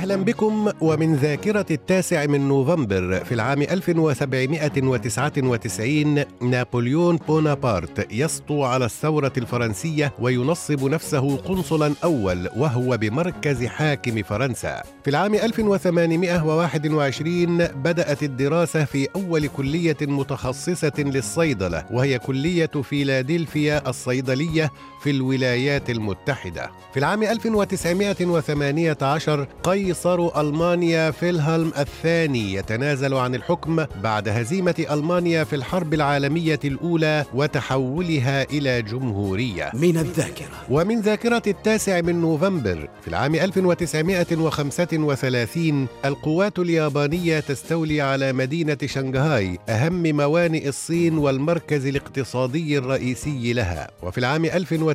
أهلا بكم ومن ذاكرة التاسع من نوفمبر في العام 1799 نابليون بونابرت يسطو على الثورة الفرنسية وينصب نفسه قنصلا أول وهو بمركز حاكم فرنسا. في العام 1821 بدأت الدراسة في أول كلية متخصصة للصيدلة وهي كلية فيلادلفيا الصيدلية في الولايات المتحدة. في العام 1918 قيصر ألمانيا فيلهلم الثاني يتنازل عن الحكم بعد هزيمة ألمانيا في الحرب العالمية الأولى وتحولها إلى جمهورية. من الذاكرة. ومن ذاكرة التاسع من نوفمبر في العام 1935 القوات اليابانية تستولي على مدينة شنغهاي أهم موانئ الصين والمركز الاقتصادي الرئيسي لها. وفي العام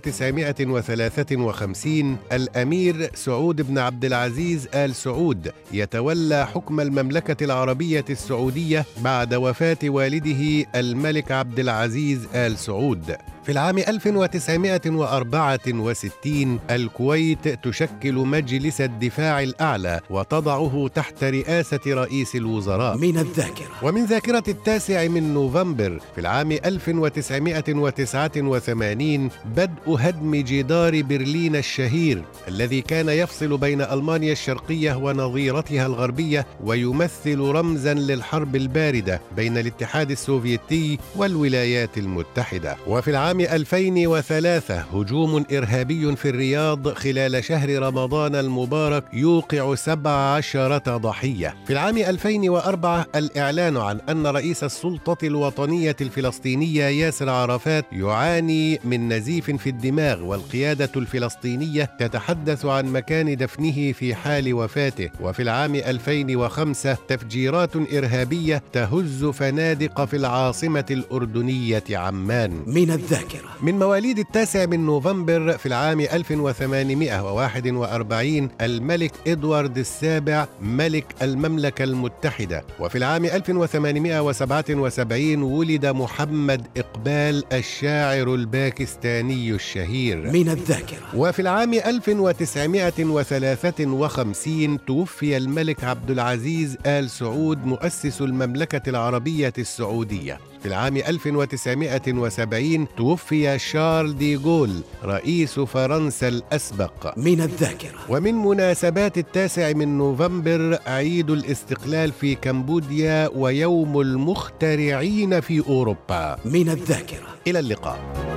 1953 الأمير سعود بن عبد العزيز آل سعود يتولى حكم المملكة العربية السعودية بعد وفاة والده الملك عبد العزيز آل سعود. في العام 1964 الكويت تشكل مجلس الدفاع الأعلى وتضعه تحت رئاسة رئيس الوزراء. من الذاكرة. ومن ذاكرة التاسع من نوفمبر في العام 1989 بدء هدم جدار برلين الشهير الذي كان يفصل بين ألمانيا الشرقية ونظيرتها الغربية ويمثل رمزا للحرب الباردة بين الاتحاد السوفيتي والولايات المتحدة. وفي العام عام 2003 هجوم إرهابي في الرياض خلال شهر رمضان المبارك يوقع 17 ضحية. في العام 2004 الإعلان عن أن رئيس السلطة الوطنية الفلسطينية ياسر عرفات يعاني من نزيف في الدماغ والقيادة الفلسطينية تتحدث عن مكان دفنه في حال وفاته. وفي العام 2005 تفجيرات إرهابية تهز فنادق في العاصمة الأردنية عمان. من الذهب الذاكرة من مواليد التاسع من نوفمبر في العام 1841 الملك إدوارد السابع ملك المملكة المتحدة. وفي العام 1877 ولد محمد إقبال الشاعر الباكستاني الشهير. من الذاكرة. وفي العام 1953 توفي الملك عبد العزيز آل سعود مؤسس المملكة العربية السعودية. العام 1970 توفي شارل دي جول رئيس فرنسا الأسبق. من الذاكرة. ومن مناسبات التاسع من نوفمبر عيد الاستقلال في كمبوديا ويوم المخترعين في أوروبا. من الذاكرة. إلى اللقاء.